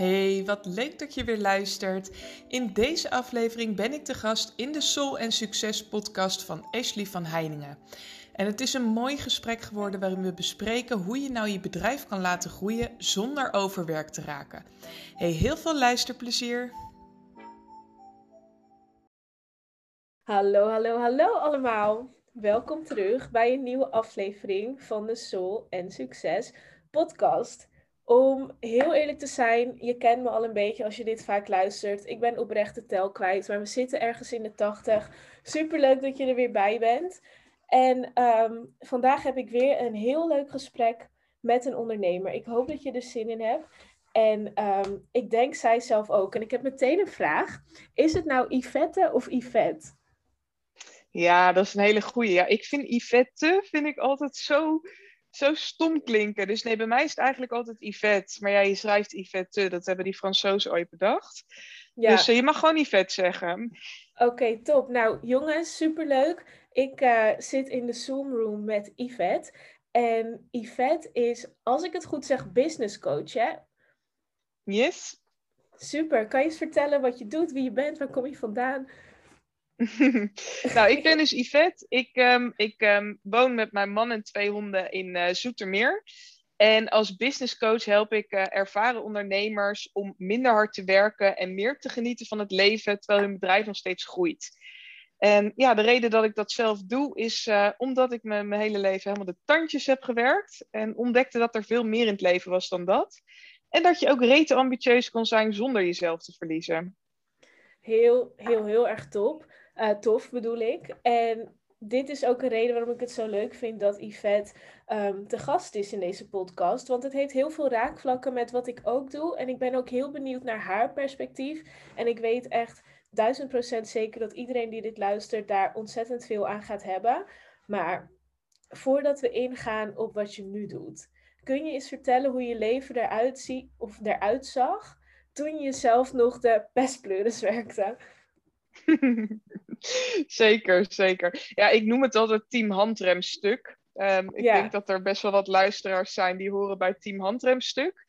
Hey, wat leuk dat je weer luistert. In deze aflevering ben ik de gast in de Soul en Succes podcast van Ashley van Heiningen. En het is een mooi gesprek geworden waarin we bespreken hoe je nou je bedrijf kan laten groeien zonder overwerk te raken. Hey, heel veel luisterplezier. Hallo, hallo, hallo allemaal. Welkom terug bij een nieuwe aflevering van de Soul en Succes podcast. Om heel eerlijk te zijn, je kent me al een beetje als je dit vaak luistert. Ik ben oprecht de tel kwijt, maar we zitten ergens in de 80. Superleuk dat je er weer bij bent. En ehm, vandaag heb ik weer een heel leuk gesprek met een ondernemer. Ik hoop dat je er zin in hebt. En ehm, ik denk zij zelf ook. En ik heb meteen een vraag. Is het nou Yvette of Yvette? Ja, dat is een hele goeie. Ja, ik vind Yvette vind ik altijd zo zo stom klinken. Dus nee, bij mij is het eigenlijk altijd Yvette. Maar ja, je schrijft Yvette, dat hebben die Fransozen ooit bedacht. Ja. Dus uh, je mag gewoon Yvette zeggen. Oké, top. Nou, jongens, superleuk. Ik uh, zit in de Zoom room met Yvette. En Yvette is, als ik het goed zeg, business coach, hè? Yes. Super. Kan je eens vertellen wat je doet, wie je bent, waar kom je vandaan? nou, ik ben dus Yvette. Ik, um, ik um, woon met mijn man en twee honden in uh, Zoetermeer. En als business coach help ik uh, ervaren ondernemers om minder hard te werken en meer te genieten van het leven terwijl hun bedrijf nog steeds groeit. En ja, de reden dat ik dat zelf doe is uh, omdat ik mijn hele leven helemaal de tandjes heb gewerkt en ontdekte dat er veel meer in het leven was dan dat. En dat je ook rete ambitieus kon zijn zonder jezelf te verliezen. Heel, heel, heel erg top. Uh, tof bedoel ik. En dit is ook een reden waarom ik het zo leuk vind dat Yvette um, te gast is in deze podcast. Want het heeft heel veel raakvlakken met wat ik ook doe. En ik ben ook heel benieuwd naar haar perspectief. En ik weet echt duizend procent zeker dat iedereen die dit luistert daar ontzettend veel aan gaat hebben. Maar voordat we ingaan op wat je nu doet, kun je eens vertellen hoe je leven eruit ziet of eruit zag toen je zelf nog de pestpleuris werkte? zeker, zeker. Ja, ik noem het altijd Team Handremstuk. Um, ik denk dat er best wel wat luisteraars zijn die horen bij Team Handremstuk.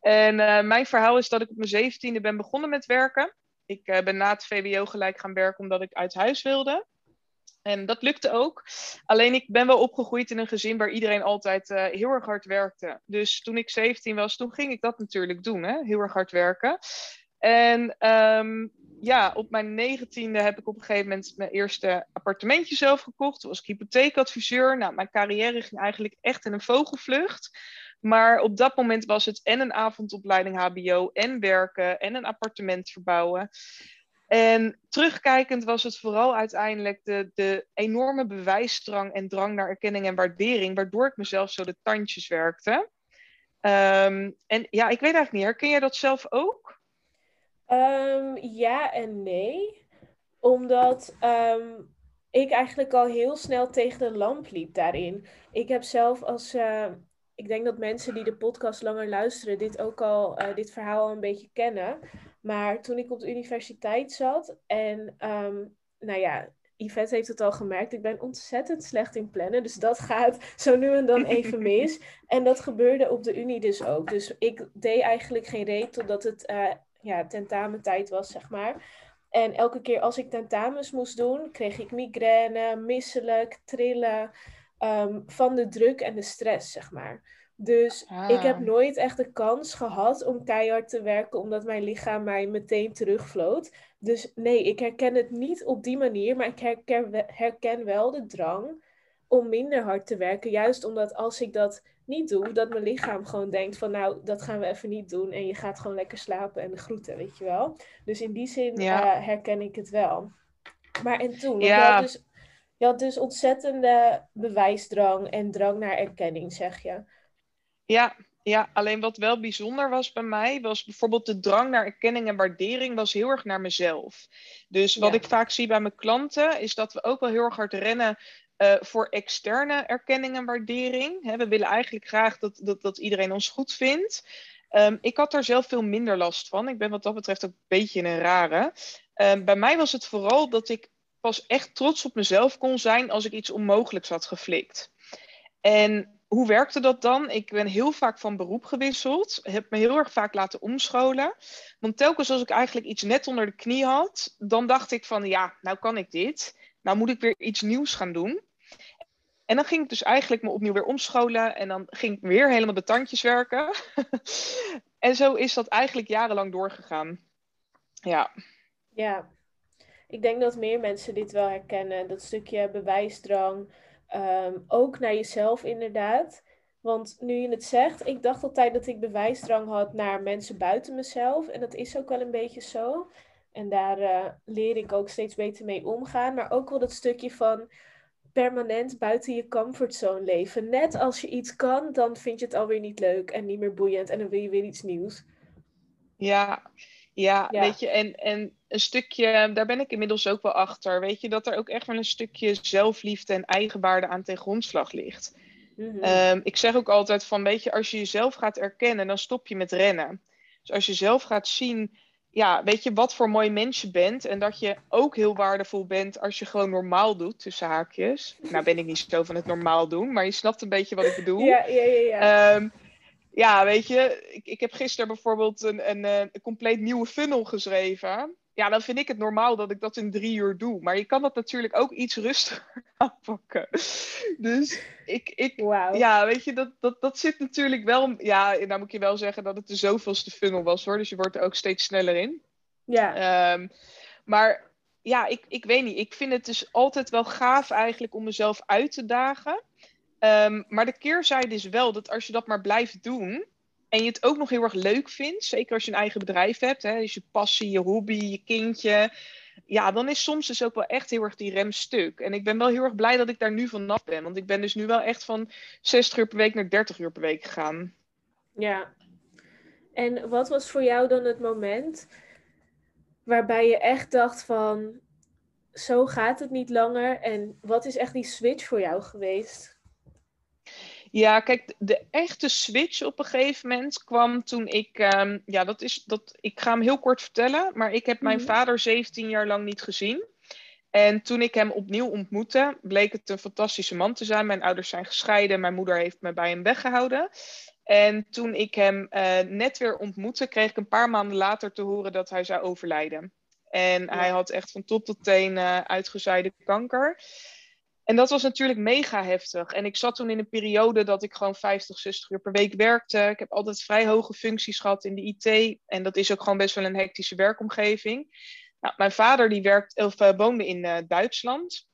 En uh, mijn verhaal is dat ik op mijn zeventiende ben begonnen met werken. Ik uh, ben na het VWO gelijk gaan werken omdat ik uit huis wilde. En dat lukte ook. Alleen ik ben wel opgegroeid in een gezin waar iedereen altijd uh, heel erg hard werkte. Dus toen ik 17 was, toen ging ik dat natuurlijk doen. Hè? Heel erg hard werken. En um, ja, op mijn negentiende heb ik op een gegeven moment mijn eerste appartementje zelf gekocht. Toen was ik hypotheekadviseur. Nou, mijn carrière ging eigenlijk echt in een vogelvlucht. Maar op dat moment was het en een avondopleiding HBO en werken en een appartement verbouwen. En terugkijkend was het vooral uiteindelijk de, de enorme bewijsdrang en drang naar erkenning en waardering, waardoor ik mezelf zo de tandjes werkte. Um, en ja, ik weet eigenlijk niet, herken jij dat zelf ook? Um, ja en nee. Omdat um, ik eigenlijk al heel snel tegen de lamp liep daarin. Ik heb zelf als. Uh, ik denk dat mensen die de podcast langer luisteren, dit ook al, uh, dit verhaal al een beetje kennen. Maar toen ik op de universiteit zat en, um, nou ja, Yvette heeft het al gemerkt, ik ben ontzettend slecht in plannen. Dus dat gaat zo nu en dan even mis. En dat gebeurde op de Unie dus ook. Dus ik deed eigenlijk geen reet totdat het uh, ja, tentamentijd was, zeg maar. En elke keer als ik tentamens moest doen, kreeg ik migraine, misselijk, trillen, um, van de druk en de stress, zeg maar. Dus ah. ik heb nooit echt de kans gehad om keihard te werken, omdat mijn lichaam mij meteen terugvloot. Dus nee, ik herken het niet op die manier, maar ik herken, herken wel de drang om minder hard te werken. Juist omdat als ik dat niet doe, dat mijn lichaam gewoon denkt van nou, dat gaan we even niet doen. En je gaat gewoon lekker slapen en de groeten, weet je wel. Dus in die zin uh, herken ik het wel. Maar en toen, ja. je, had dus, je had dus ontzettende bewijsdrang en drang naar erkenning, zeg je. Ja, ja, alleen wat wel bijzonder was bij mij, was bijvoorbeeld de drang naar erkenning en waardering was heel erg naar mezelf. Dus wat ik vaak zie bij mijn klanten, is dat we ook wel heel erg hard rennen uh, voor externe erkenning en waardering. we willen eigenlijk graag dat, dat, dat iedereen ons goed vindt. Um, ik had daar zelf veel minder last van. Ik ben wat dat betreft ook een beetje een rare. Um, bij mij was het vooral dat ik pas echt trots op mezelf kon zijn als ik iets onmogelijks had geflikt. En hoe werkte dat dan? Ik ben heel vaak van beroep gewisseld. Heb me heel erg vaak laten omscholen. Want telkens als ik eigenlijk iets net onder de knie had, dan dacht ik van ja, nou kan ik dit. Nou moet ik weer iets nieuws gaan doen. En dan ging ik dus eigenlijk me opnieuw weer omscholen. En dan ging ik weer helemaal de tandjes werken. en zo is dat eigenlijk jarenlang doorgegaan. Ja. Ja, ik denk dat meer mensen dit wel herkennen. Dat stukje bewijsdrang. Ehm, ook naar jezelf inderdaad. Want nu je het zegt, ik dacht altijd dat ik bewijsdrang had naar mensen buiten mezelf. En dat is ook wel een beetje zo. En daar uh, leer ik ook steeds beter mee omgaan. Maar ook wel dat stukje van permanent buiten je comfortzone leven. Net als je iets kan, dan vind je het alweer niet leuk en niet meer boeiend. En dan wil je weer iets nieuws. Ja, ja, weet je, en, en een stukje, daar ben ik inmiddels ook wel achter, weet je, dat er ook echt wel een stukje zelfliefde en eigenwaarde aan ten grondslag ligt. Mhm. Ehm, ik zeg ook altijd van, weet je, als je jezelf gaat erkennen, dan stop je met rennen. Dus als je zelf gaat zien, ja, weet je, wat voor mooi mens je bent en dat je ook heel waardevol bent als je gewoon normaal doet, tussen haakjes. Nou ben ik niet zo van het normaal doen, maar je snapt een beetje wat ik bedoel. Ja, ja, ja. ja. Ehm, ja, weet je, ik, ik heb gisteren bijvoorbeeld een, een, eh, een, compleet nieuwe funnel geschreven. Ja, dan vind ik het normaal dat ik dat in drie uur doe. Maar je kan dat natuurlijk ook iets rustiger aanpakken. Dus ik, ik ja, weet je, dat, dat, dat zit natuurlijk wel. Ja, nou moet je wel zeggen dat het de zoveelste funnel was hoor. Dus je wordt er ook steeds sneller in. Ja. Ehm, maar ja, ik, ik weet niet. Ik vind het dus altijd wel gaaf eigenlijk om mezelf uit te dagen. Ehm, maar de keerzijde is wel dat als je dat maar blijft doen en je het ook nog heel erg leuk vindt, zeker als je een eigen bedrijf hebt, hè, dus je passie, je hobby, je kindje, ja, dan is soms dus ook wel echt heel erg die rem stuk. En ik ben wel heel erg blij dat ik daar nu vanaf ben, want ik ben dus nu wel echt van 60 uur per week naar 30 uur per week gegaan. Ja. En wat was voor jou dan het moment waarbij je echt dacht van, zo gaat het niet langer en wat is echt die switch voor jou geweest? Ja, kijk, de echte switch op een gegeven moment kwam toen ik, ehm, ja, dat is, dat, ik ga hem heel kort vertellen, maar ik heb mijn mhm. vader 17 jaar lang niet gezien. En toen ik hem opnieuw ontmoette, bleek het een fantastische man te zijn. Mijn ouders zijn gescheiden, mijn moeder heeft me bij hem weggehouden. En toen ik hem uh, net weer ontmoette, kreeg ik een paar maanden later te horen dat hij zou overlijden. En hij had echt van top tot teen uh, uitgezaaide kanker. En dat was natuurlijk mega heftig. En ik zat toen in een periode dat ik gewoon 50, 60 uur per week werkte. Ik heb altijd vrij hoge functies gehad in de IT. En dat is ook gewoon best wel een hectische werkomgeving. Nou, mijn vader die werkt, of, uh, woonde in uh, Duitsland.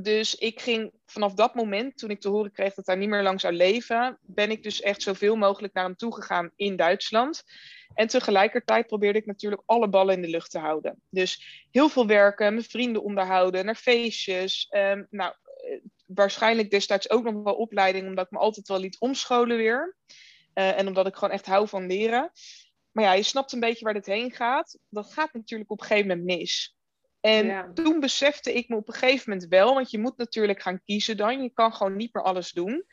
Dus ik ging vanaf dat moment, toen ik te horen kreeg dat hij niet meer lang zou leven, ben ik dus echt zoveel mogelijk naar hem toe gegaan in Duitsland. En tegelijkertijd probeerde ik natuurlijk alle ballen in de lucht te houden. Dus heel veel werken, mijn vrienden onderhouden, naar feestjes. Um, nou, eh, waarschijnlijk destijds ook nog wel opleiding, omdat ik me altijd wel liet omscholen weer. Uh, en omdat ik gewoon echt hou van leren. Maar ja, je snapt een beetje waar dit heen gaat. Dat gaat natuurlijk op een gegeven moment mis. En toen besefte ik me op een gegeven moment wel, want je moet natuurlijk gaan kiezen dan. Je kan gewoon niet meer alles doen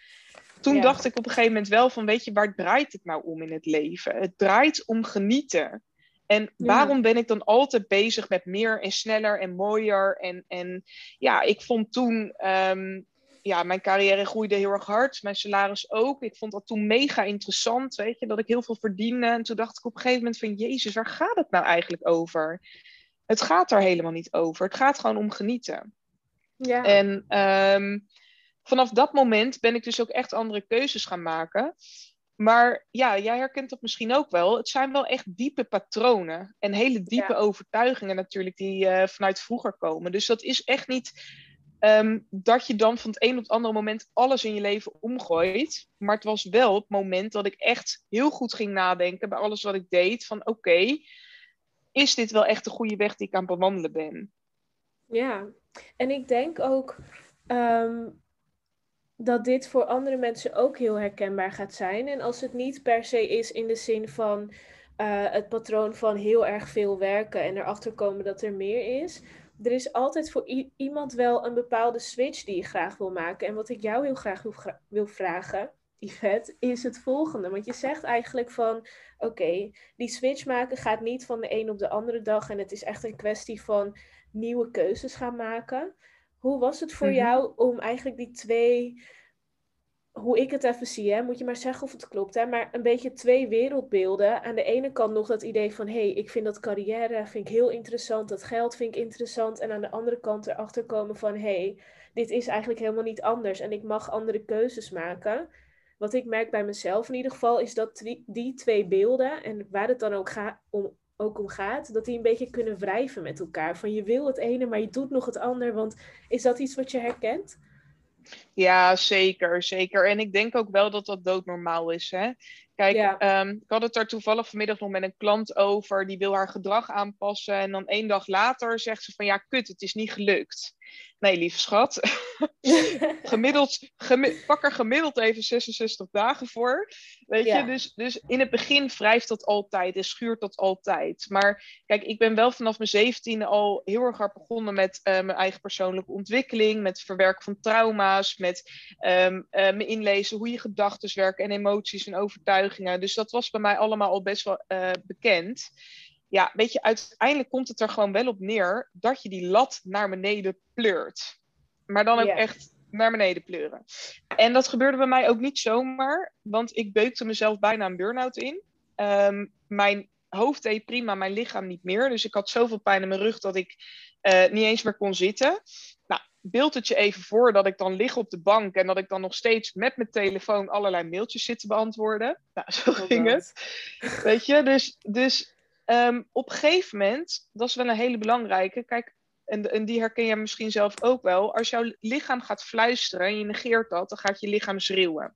toen dacht ik op een gegeven moment wel van, weet je, waar draait het nou om in het leven? Het draait om genieten. En waarom ben ik dan altijd bezig met meer en sneller en mooier? En, en ja, ik vond toen, um, ja, mijn carrière groeide heel erg hard. Mijn salaris ook. Ik vond dat toen mega interessant, weet je, dat ik heel veel verdiende. En toen dacht ik op een gegeven moment van, jezus, waar gaat het nou eigenlijk over? Het gaat er helemaal niet over. Het gaat gewoon om genieten. Ja. En um, vanaf dat moment ben ik dus ook echt andere keuzes gaan maken. Maar ja, jij herkent dat misschien ook wel. Het zijn wel echt diepe patronen en hele diepe overtuigingen natuurlijk die uh, vanuit vroeger komen. Dus dat is echt niet ehm, dat je dan van het een op het andere moment alles in je leven omgooit. Maar het was wel het moment dat ik echt heel goed ging nadenken bij alles wat ik deed. Van oké, is dit wel echt de goede weg die ik aan het bewandelen ben? Ja, en ik denk ook ehm, dat dit voor andere mensen ook heel herkenbaar gaat zijn. En als het niet per se is in de zin van uh, het patroon van heel erg veel werken en erachter komen dat er meer is. Er is altijd voor iemand wel een bepaalde switch die je graag wil maken. En wat ik jou heel graag wil vragen, Yvette, is het volgende. Want je zegt eigenlijk van, oké, die switch maken gaat niet van de een op de andere dag. En het is echt een kwestie van nieuwe keuzes gaan maken. Hoe was het voor mhm. jou om eigenlijk die twee hoe ik het even zie, hè, moet je maar zeggen of het klopt, hè, maar een beetje twee wereldbeelden. Aan de ene kant nog dat idee van, hé, hey, ik vind dat carrière vind ik heel interessant, dat geld vind ik interessant. En aan de andere kant erachter komen van, hé, hey, dit is eigenlijk helemaal niet anders en ik mag andere keuzes maken. Wat ik merk bij mezelf in ieder geval, is dat die, twee beelden, en waar het dan ook, om, ook om gaat, dat die een beetje kunnen wrijven met elkaar. Van je wil het ene, maar je doet nog het ander. Want is dat iets wat je herkent? Ja, zeker, zeker. En ik denk ook wel dat dat doodnormaal is. Hè? Kijk, ehm, ik had het er toevallig vanmiddag nog met een klant over. Die wil haar gedrag aanpassen. En dan één dag later zegt ze van ja, kut, het is niet gelukt. Nee, lieve schat. gemiddeld, pak er gemiddeld even 66 dagen voor. Weet je, dus, dus in het begin wrijft dat altijd en schuurt dat altijd. Maar kijk, ik ben wel vanaf mijn zeventiende al heel erg hard begonnen met uh, mijn eigen persoonlijke ontwikkeling, met het verwerken van trauma's, met um, uh, me inlezen hoe je gedachten werken en emoties en overtuigingen. Dus dat was bij mij allemaal al best wel uh, bekend ja, weet je, uiteindelijk komt het er gewoon wel op neer dat je die lat naar beneden pleurt. Maar dan ook echt naar beneden pleuren. En dat gebeurde bij mij ook niet zomaar, want ik beukte mezelf bijna een burn-out in. Um, mijn hoofd deed prima, mijn lichaam niet meer. Dus ik had zoveel pijn in mijn rug dat ik uh, niet eens meer kon zitten. Nou, beeld het je even voor dat ik dan lig op de bank en dat ik dan nog steeds met mijn telefoon allerlei mailtjes zit te beantwoorden. Nou, zo oh ging het. Weet je, dus, dus Um, op een gegeven moment, dat is wel een hele belangrijke. Kijk, en, en die herken je misschien zelf ook wel. Als jouw lichaam gaat fluisteren en je negeert dat, dan gaat je lichaam schreeuwen.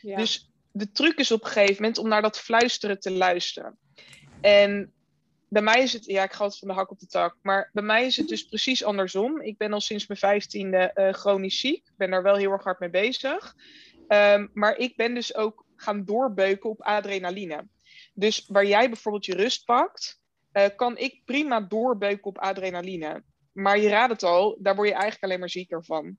Ja. Dus de truc is op een gegeven moment om naar dat fluisteren te luisteren. En bij mij is het, ja, ik ga altijd van de hak op de tak, maar bij mij is het dus precies andersom. Ik ben al sinds mijn vijftiende uh, chronisch ziek. Ik ben daar wel heel erg hard mee bezig. Um, maar ik ben dus ook gaan doorbeuken op adrenaline. Dus waar jij bijvoorbeeld je rust pakt, uh, kan ik prima doorbeuken op adrenaline. Maar je raadt het al, daar word je eigenlijk alleen maar zieker van.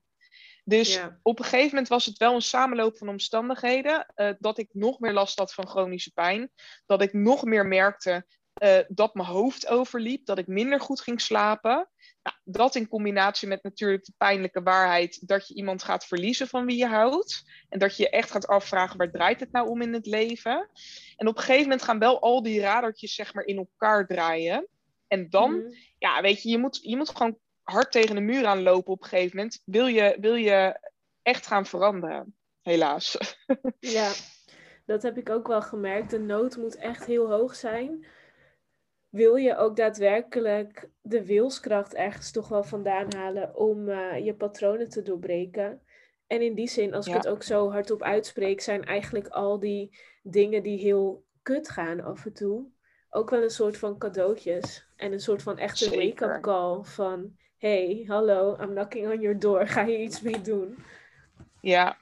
Dus op een gegeven moment was het wel een samenloop van omstandigheden. Uh, dat ik nog meer last had van chronische pijn. Dat ik nog meer merkte uh, dat mijn hoofd overliep. Dat ik minder goed ging slapen. Nou, dat in combinatie met natuurlijk de pijnlijke waarheid dat je iemand gaat verliezen van wie je houdt. En dat je je echt gaat afvragen waar draait het nou om in het leven. En op een gegeven moment gaan wel al die radertjes zeg maar in elkaar draaien. En dan, mhm. ja, weet je, je moet, je moet gewoon hard tegen de muur aanlopen op een gegeven moment. Wil je, wil je echt gaan veranderen, helaas. Ja, dat heb ik ook wel gemerkt. De nood moet echt heel hoog zijn wil je ook daadwerkelijk de wilskracht ergens toch wel vandaan halen om uh, je patronen te doorbreken. En in die zin, als ik het ook zo hardop uitspreek, zijn eigenlijk al die dingen die heel kut gaan af en toe, ook wel een soort van cadeautjes. En een soort van echte wake-up call van, hey, hallo, I'm knocking on your door, ga je iets mee doen? Ja,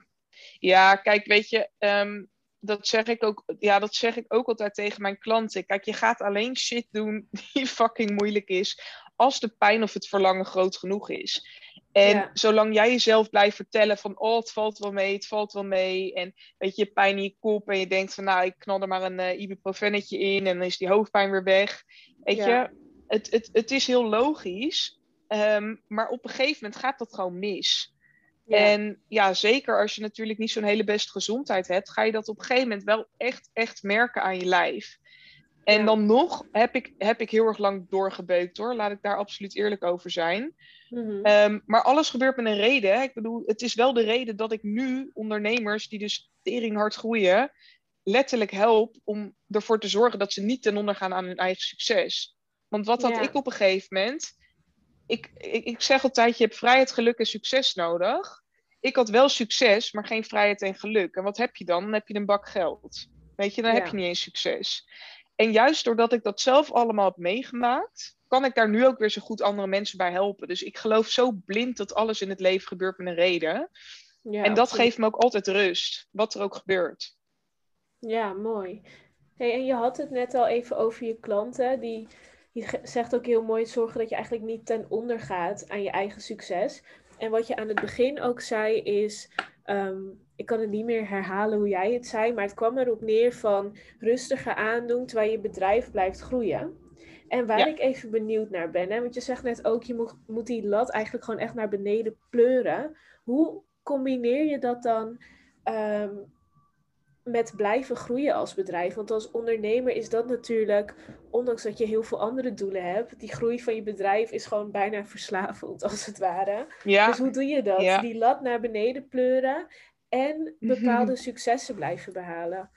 ja kijk, weet je, um, dat zeg ik ook, ja, dat zeg ik ook altijd tegen mijn klanten. Kijk, je gaat alleen shit doen die fucking moeilijk is. Als de pijn of het verlangen groot genoeg is. En zolang jij jezelf blijft vertellen van, oh, het valt wel mee, het valt wel mee. En weet je, pijn in je kop en je denkt van, nou, ik knal er maar een uh, ibuprofennetje in en dan is die hoofdpijn weer weg. Weet je, het, het, het is heel logisch. Um, maar op een gegeven moment gaat dat gewoon mis. En ja, zeker als je natuurlijk niet zo'n hele beste gezondheid hebt, ga je dat op een gegeven moment wel echt, echt merken aan je lijf. En dan nog heb ik, heb ik heel erg lang doorgebeukt hoor. Laat ik daar absoluut eerlijk over zijn. Mhm. Ehm, maar alles gebeurt met een reden. Ik bedoel, het is wel de reden dat ik nu ondernemers die dus tering hard groeien, letterlijk help om ervoor te zorgen dat ze niet ten onder gaan aan hun eigen succes. Want wat had ik op een gegeven moment? Ik, ik, ik zeg altijd, je hebt vrijheid, geluk en succes nodig. Ik had wel succes, maar geen vrijheid en geluk. En wat heb je dan? Dan heb je een bak geld. Weet je, dan heb je niet eens succes. En juist doordat ik dat zelf allemaal heb meegemaakt, kan ik daar nu ook weer zo goed andere mensen bij helpen. Dus ik geloof zo blind dat alles in het leven gebeurt met een reden. Ja, en dat geeft me ook altijd rust, wat er ook gebeurt. Ja, mooi. Hey, en je had het net al even over je klanten die je zegt ook heel mooi, zorgen dat je eigenlijk niet ten onder gaat aan je eigen succes. En wat je aan het begin ook zei is, ehm, ik kan het niet meer herhalen hoe jij het zei, maar het kwam erop neer van rustiger aandoen terwijl je bedrijf blijft groeien. En waar ik even benieuwd naar ben, hè, want je zegt net ook, je moet, moet die lat eigenlijk gewoon echt naar beneden pleuren. Hoe combineer je dat dan ehm, met blijven groeien als bedrijf. Want als ondernemer is dat natuurlijk, ondanks dat je heel veel andere doelen hebt, die groei van je bedrijf is gewoon bijna verslavend, als het ware. Ja. Dus hoe doe je dat? Die lat naar beneden pleuren en bepaalde successen blijven behalen.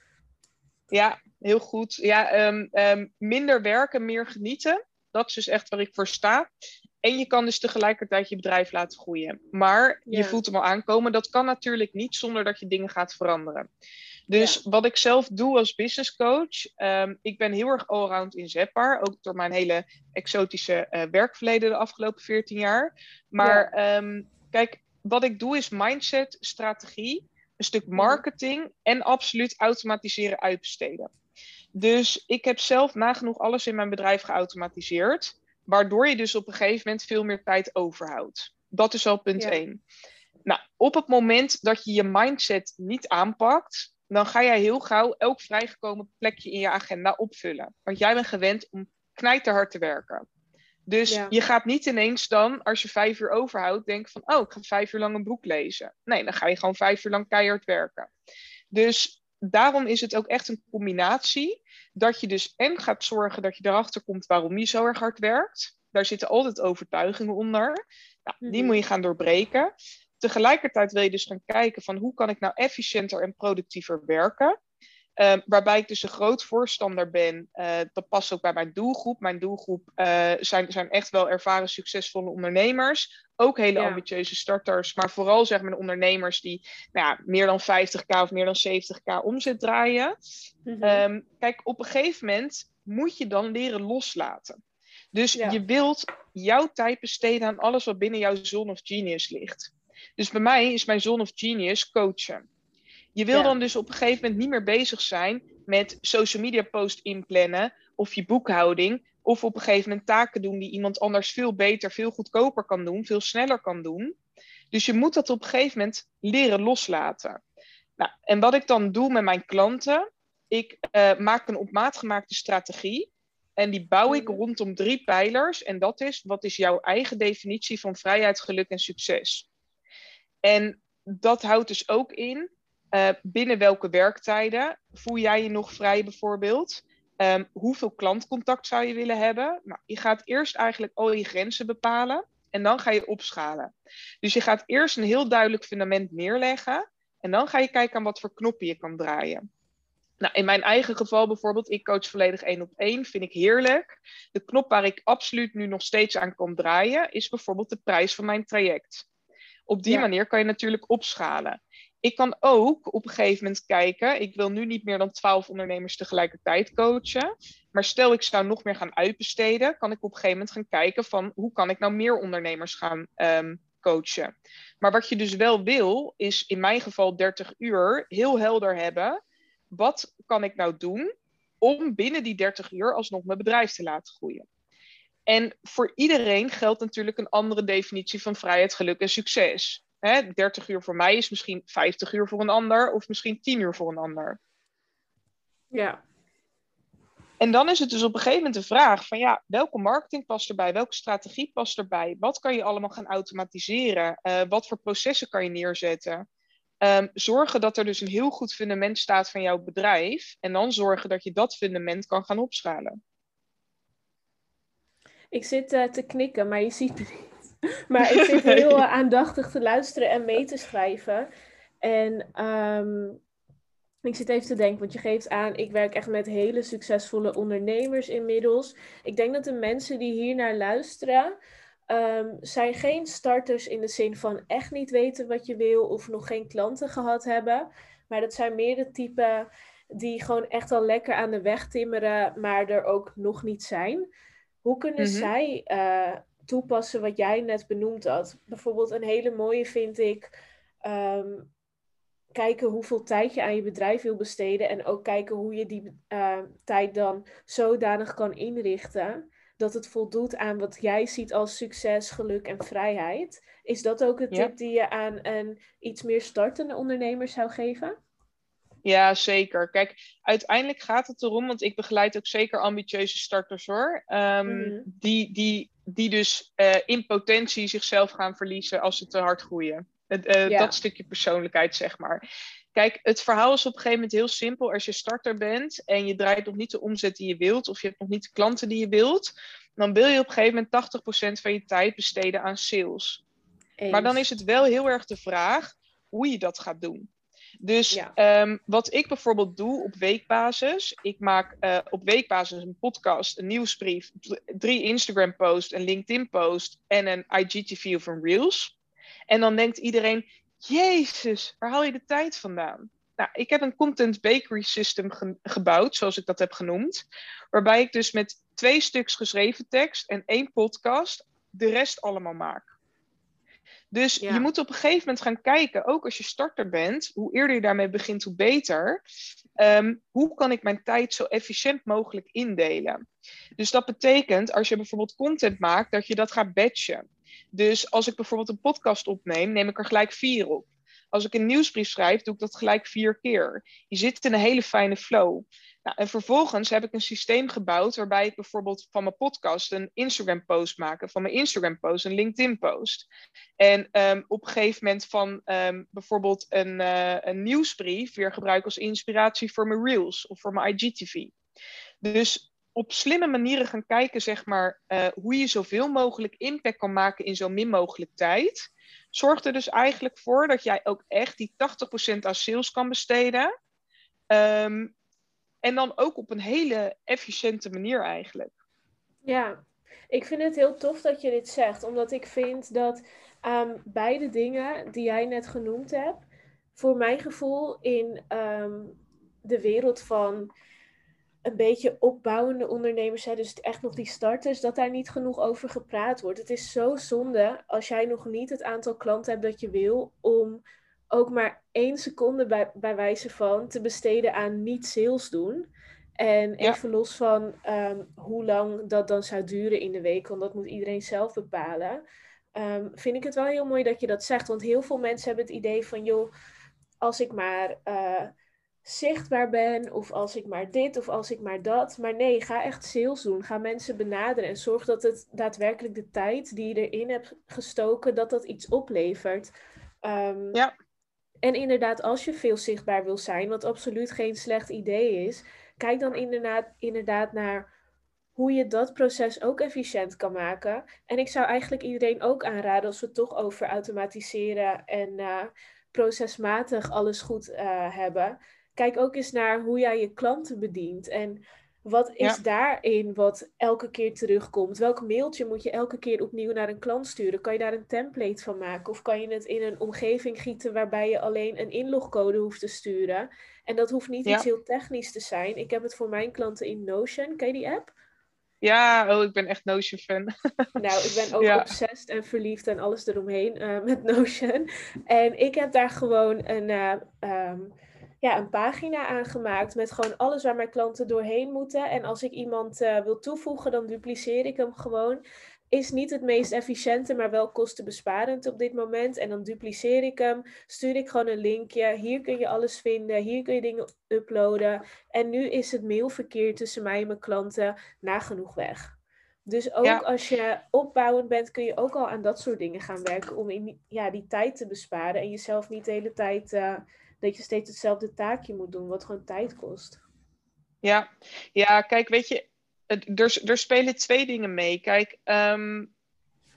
Ja, heel goed. Ja, ehm, ehm, minder werken, meer genieten. Dat is dus echt waar ik voor sta. En je kan dus tegelijkertijd je bedrijf laten groeien. Maar je voelt hem al aankomen. Dat kan natuurlijk niet zonder dat je dingen gaat veranderen. Dus wat ik zelf doe als business coach, ehm, ik ben heel erg allround inzetbaar, ook door mijn hele exotische uh, werkverleden de afgelopen 14 jaar. Maar ehm, kijk, wat ik doe is mindset, strategie, een stuk mhm. marketing en absoluut automatiseren, uitbesteden. Dus ik heb zelf nagenoeg alles in mijn bedrijf geautomatiseerd, waardoor je dus op een gegeven moment veel meer tijd overhoudt. Dat is al punt 1. Nou, op het moment dat je je mindset niet aanpakt, dan ga jij heel gauw elk vrijgekomen plekje in je agenda opvullen. Want jij bent gewend om knijterhard te werken. Dus je gaat niet ineens dan, als je vijf uur overhoudt, denken van, oh, ik ga vijf uur lang een boek lezen. Nee, dan ga je gewoon vijf uur lang keihard werken. Dus daarom is het ook echt een combinatie dat je dus en gaat zorgen dat je erachter komt waarom je zo erg hard werkt. Daar zitten altijd overtuigingen onder. Nou, die mhm. moet je gaan doorbreken. Tegelijkertijd wil je dus gaan kijken van hoe kan ik nou efficiënter en productiever werken. Uh, waarbij ik dus een groot voorstander ben. Uh, dat past ook bij mijn doelgroep. Mijn doelgroep uh, zijn, zijn echt wel ervaren, succesvolle ondernemers. Ook hele ambitieuze starters. Maar vooral zeg maar ondernemers die nou ja, meer dan 50k of meer dan 70k omzet draaien. Mm -hmm. kijk, op een gegeven moment moet je dan leren loslaten. Dus je wilt jouw tijd besteden aan alles wat binnen jouw zone of genius ligt. Dus bij mij is mijn zone of genius coachen. Je wil dan dus op een gegeven moment niet meer bezig zijn met social media post inplannen of je boekhouding. Of op een gegeven moment taken doen die iemand anders veel beter, veel goedkoper kan doen, veel sneller kan doen. Dus je moet dat op een gegeven moment leren loslaten. Nou, en wat ik dan doe met mijn klanten, ik uh, maak een op maat gemaakte strategie. En die bouw ik mhm. rondom drie pijlers. En dat is, wat is jouw eigen definitie van vrijheid, geluk en succes? En dat houdt dus ook in uh, binnen welke werktijden voel jij je nog vrij bijvoorbeeld? Um, hoeveel klantcontact zou je willen hebben? Nou, je gaat eerst eigenlijk al je grenzen bepalen en dan ga je opschalen. Dus je gaat eerst een heel duidelijk fundament neerleggen en dan ga je kijken aan wat voor knoppen je kan draaien. Nou, in mijn eigen geval bijvoorbeeld, ik coach volledig één op één, vind ik heerlijk. De knop waar ik absoluut nu nog steeds aan kan draaien, is bijvoorbeeld de prijs van mijn traject. Op die manier kan je natuurlijk opschalen. Ik kan ook op een gegeven moment kijken. Ik wil nu niet meer dan 12 ondernemers tegelijkertijd coachen. Maar stel ik zou nog meer gaan uitbesteden, kan ik op een gegeven moment gaan kijken van hoe kan ik nou meer ondernemers gaan um, coachen. Maar wat je dus wel wil, is in mijn geval 30 uur heel helder hebben. Wat kan ik nou doen om binnen die 30 uur alsnog mijn bedrijf te laten groeien? En voor iedereen geldt natuurlijk een andere definitie van vrijheid, geluk en succes. Hè, 30 uur voor mij is misschien 50 uur voor een ander, of misschien 10 uur voor een ander. Ja. En dan is het dus op een gegeven moment de vraag van ja, welke marketing past erbij? Welke strategie past erbij? Wat kan je allemaal gaan automatiseren? Uh, wat voor processen kan je neerzetten? Um, zorgen dat er dus een heel goed fundament staat van jouw bedrijf. En dan zorgen dat je dat fundament kan gaan opschalen. Ik zit uh, te knikken, maar je ziet me niet. Maar ik zit heel uh, aandachtig te luisteren en mee te schrijven. En um, ik zit even te denken, want je geeft aan, ik werk echt met hele succesvolle ondernemers inmiddels. Ik denk dat de mensen die hier naar luisteren, um, zijn geen starters in de zin van echt niet weten wat je wil of nog geen klanten gehad hebben. Maar dat zijn meer de typen die gewoon echt al lekker aan de weg timmeren, maar er ook nog niet zijn. Hoe kunnen mhm. zij uh, toepassen wat jij net benoemd had? Bijvoorbeeld een hele mooie vind ik um, kijken hoeveel tijd je aan je bedrijf wil besteden en ook kijken hoe je die uh, tijd dan zodanig kan inrichten dat het voldoet aan wat jij ziet als succes, geluk en vrijheid. Is dat ook een tip die je aan een iets meer startende ondernemer zou geven? Ja, zeker. Kijk, uiteindelijk gaat het erom, want ik begeleid ook zeker ambitieuze starters hoor. Um, mm. die, die, die dus uh, in potentie zichzelf gaan verliezen als ze te hard groeien. Uh, ja. Dat stukje persoonlijkheid, zeg maar. Kijk, het verhaal is op een gegeven moment heel simpel. Als je starter bent en je draait nog niet de omzet die je wilt, of je hebt nog niet de klanten die je wilt, dan wil je op een gegeven moment 80% van je tijd besteden aan sales. Maar dan is het wel heel erg de vraag hoe je dat gaat doen. Dus ehm, wat ik bijvoorbeeld doe op weekbasis, ik maak uh, op weekbasis een podcast, een nieuwsbrief, drie Instagram posts, een LinkedIn post en een IGTV of een Reels. En dan denkt iedereen, Jezus, waar haal je de tijd vandaan? Nou, ik heb een content bakery system gebouwd, zoals ik dat heb genoemd. Waarbij ik dus met twee stuks geschreven tekst en één podcast de rest allemaal maak. Dus je moet op een gegeven moment gaan kijken, ook als je starter bent, hoe eerder je daarmee begint, hoe beter. Ehm, hoe kan ik mijn tijd zo efficiënt mogelijk indelen? Dus dat betekent, als je bijvoorbeeld content maakt, dat je dat gaat batchen. Dus als ik bijvoorbeeld een podcast opneem, neem ik er gelijk vier op. Als ik een nieuwsbrief schrijf, doe ik dat gelijk vier keer. Je zit in een hele fijne flow. Nou, en vervolgens heb ik een systeem gebouwd waarbij ik bijvoorbeeld van mijn podcast een Instagram post maak, van mijn Instagram post een LinkedIn post. En um, op een gegeven moment van um, bijvoorbeeld een, uh, een nieuwsbrief weer gebruik als inspiratie voor mijn Reels of voor mijn IGTV. Dus op slimme manieren gaan kijken, zeg maar, uh, hoe je zoveel mogelijk impact kan maken in zo min mogelijk tijd. Zorgt er dus eigenlijk voor dat jij ook echt die 80% aan sales kan besteden. Um, en dan ook op een hele efficiënte manier eigenlijk. Ja, ik vind het heel tof dat je dit zegt, omdat ik vind dat um, beide dingen die jij net genoemd hebt, voor mijn gevoel in um, de wereld van een beetje opbouwende ondernemers zijn, dus echt nog die starters, dat daar niet genoeg over gepraat wordt. Het is zo zonde als jij nog niet het aantal klanten hebt dat je wil om ook maar één seconde bij, bij wijze van te besteden aan niet sales doen. En even los van ehm, hoe lang dat dan zou duren in de week, want dat moet iedereen zelf bepalen. Um, vind ik het wel heel mooi dat je dat zegt. Want heel veel mensen hebben het idee van, joh, als ik maar uh, zichtbaar ben, of als ik maar dit, of als ik maar dat. Maar nee, ga echt sales doen. Ga mensen benaderen en zorg dat het daadwerkelijk de tijd die je erin hebt gestoken, dat dat iets oplevert. Um, ja. En inderdaad, als je veel zichtbaar wil zijn, wat absoluut geen slecht idee is, kijk dan inderdaad, inderdaad naar hoe je dat proces ook efficiënt kan maken. En ik zou eigenlijk iedereen ook aanraden, als we het toch over automatiseren en uh, procesmatig alles goed uh, hebben. Kijk ook eens naar hoe jij je klanten bedient. En wat is daarin wat elke keer terugkomt? Welk mailtje moet je elke keer opnieuw naar een klant sturen? Kan je daar een template van maken? Of kan je het in een omgeving gieten waarbij je alleen een inlogcode hoeft te sturen? En dat hoeft niet iets heel technisch te zijn. Ik heb het voor mijn klanten in Notion. Ken je die app? Ja, oh, ik ben echt Notion-fan. Nou, ik ben ook ja. obsessed en verliefd en alles eromheen uh, met Notion. En ik heb daar gewoon een... Uh, um, ja, een pagina aangemaakt met gewoon alles waar mijn klanten doorheen moeten. En als ik iemand uh, wil toevoegen, dan dupliceer ik hem gewoon. Is niet het meest efficiënte, maar wel kostenbesparend op dit moment. En dan dupliceer ik hem, stuur ik gewoon een linkje. Hier kun je alles vinden, hier kun je dingen uploaden. En nu is het mailverkeer tussen mij en mijn klanten nagenoeg weg. Dus ook als je opbouwend bent, kun je ook al aan dat soort dingen gaan werken om in, ja, die tijd te besparen en jezelf niet de hele tijd uh, dat je steeds hetzelfde taakje moet doen, wat gewoon tijd kost. Ja, ja kijk, weet je, er, er spelen twee dingen mee. Kijk, um,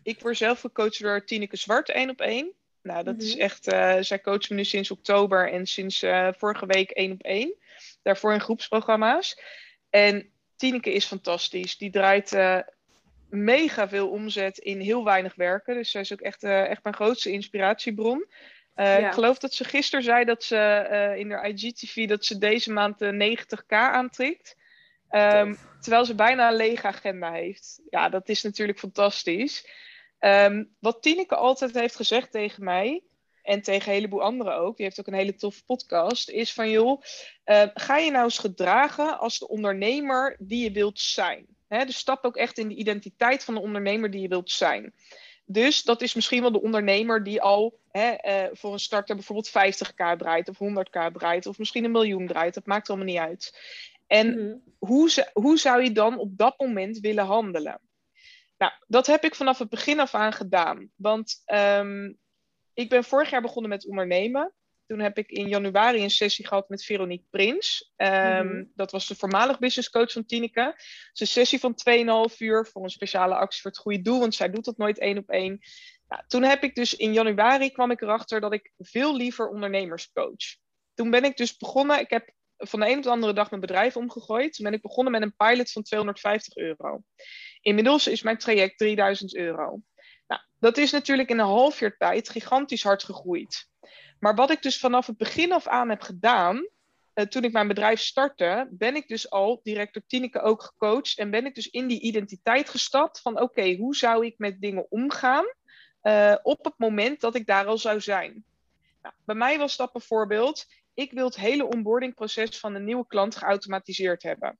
ik word zelf gecoacht door Tineke Zwart, één op één. Nou, dat is mhm. echt, uh, zij coacht me nu sinds oktober en sinds uh, vorige week één op één. Daarvoor in groepsprogramma's. En Tineke is fantastisch. Die draait uh, mega veel omzet in heel weinig werken. Dus zij is ook echt, echt mijn grootste inspiratiebron. Uh, Ik geloof dat ze gisteren zei dat ze uh, in haar IGTV dat ze deze maand de 90k aantrekt. Um, terwijl ze bijna een lege agenda heeft. Ja, dat is natuurlijk fantastisch. Um, wat Tineke altijd heeft gezegd tegen mij, en tegen een heleboel anderen ook, die heeft ook een hele toffe podcast, is van joh, uh, ga je nou eens gedragen als de ondernemer die je wilt zijn. Hè, dus stap ook echt in de identiteit van de ondernemer die je wilt zijn. Dus dat is misschien wel de ondernemer die al hè, uh, voor een starter bijvoorbeeld 50k draait of 100k draait of misschien een miljoen draait. Dat maakt allemaal niet uit. En mhm. hoe, hoe zou je dan op dat moment willen handelen? Nou, dat heb ik vanaf het begin af aan gedaan. Want um, ik ben vorig jaar begonnen met ondernemen. Toen heb ik in januari een sessie gehad met Veronique Prins. Ehm, mhm. Dat was de voormalig business coach van Tineke. Het is een sessie van 2,5 uur voor een speciale actie voor het goede doel, want zij doet dat nooit één op één. Nou, toen heb ik dus in januari kwam ik erachter dat ik veel liever ondernemers coach. Toen ben ik dus begonnen, ik heb van de een op de andere dag mijn bedrijf omgegooid. Toen ben ik begonnen met een pilot van 250 euro. Inmiddels is mijn traject 3000 euro. Nou, dat is natuurlijk in een half jaar tijd gigantisch hard gegroeid. Maar wat ik dus vanaf het begin af aan heb gedaan, uh, toen ik mijn bedrijf startte, ben ik dus al direct door Tineke ook gecoacht en ben ik dus in die identiteit gestapt van oké, hoe zou ik met dingen omgaan uh, op het moment dat ik daar al zou zijn. Nou, bij mij was dat bijvoorbeeld, ik wil het hele onboardingproces van een nieuwe klant geautomatiseerd hebben.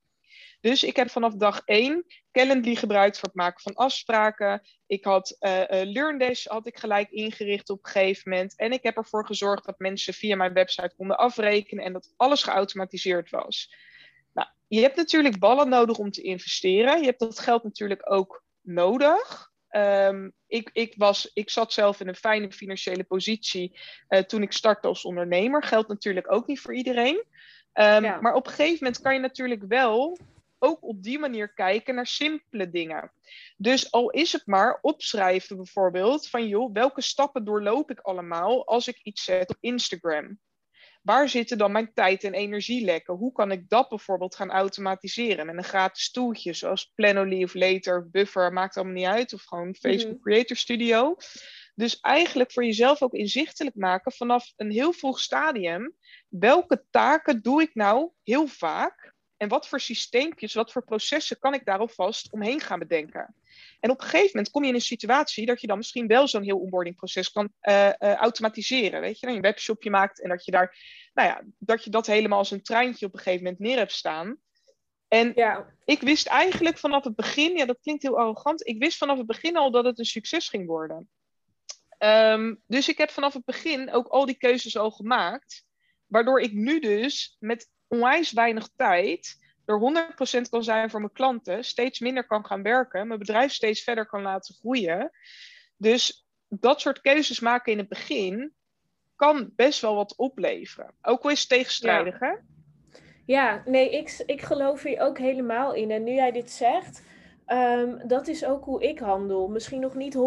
Dus ik heb vanaf dag één Calendly gebruikt voor het maken van afspraken. Ik had uh, uh, LearnDash had ik gelijk ingericht op een gegeven moment. En ik heb ervoor gezorgd dat mensen via mijn website konden afrekenen en dat alles geautomatiseerd was. Nou, je hebt natuurlijk ballen nodig om te investeren. Je hebt dat geld natuurlijk ook nodig. Ehm, ik, ik, was, ik zat zelf in een fijne financiële positie uh, toen ik startte als ondernemer. Geldt natuurlijk ook niet voor iedereen. Um, ja. Maar op een gegeven moment kan je natuurlijk wel ook op die manier kijken naar simpele dingen. Dus al is het maar opschrijven bijvoorbeeld van joh, welke stappen doorloop ik allemaal als ik iets zet op Instagram? Waar zitten dan mijn tijd en energielekken? Hoe kan ik dat bijvoorbeeld gaan automatiseren met een gratis toeltje zoals Planoly of Later, Buffer, maakt allemaal niet uit, of gewoon Facebook mhm. Creator Studio. Dus eigenlijk voor jezelf ook inzichtelijk maken vanaf een heel vroeg stadium. Welke taken doe ik nou heel vaak? En wat voor systeempjes, wat voor processen kan ik daar alvast omheen gaan bedenken? En op een gegeven moment kom je in een situatie dat je dan misschien wel zo'n heel onboardingproces kan uh, uh, automatiseren. Weet je, dat je een webshopje maakt en dat je daar, nou ja, dat je dat helemaal als een treintje op een gegeven moment neer hebt staan. En ja. ik wist eigenlijk vanaf het begin, ja, dat klinkt heel arrogant, ik wist vanaf het begin al dat het een succes ging worden. Um, dus ik heb vanaf het begin ook al die keuzes al gemaakt, waardoor ik nu dus met onwijs weinig tijd er 100% kan zijn voor mijn klanten, steeds minder kan gaan werken, mijn bedrijf steeds verder kan laten groeien. Dus dat soort keuzes maken in het begin kan best wel wat opleveren. Ook al is het tegenstrijdig, ja. hè? Ja, nee, ik, ik geloof hier ook helemaal in. En nu jij dit zegt, um, dat is ook hoe ik handel. Misschien nog niet 100%.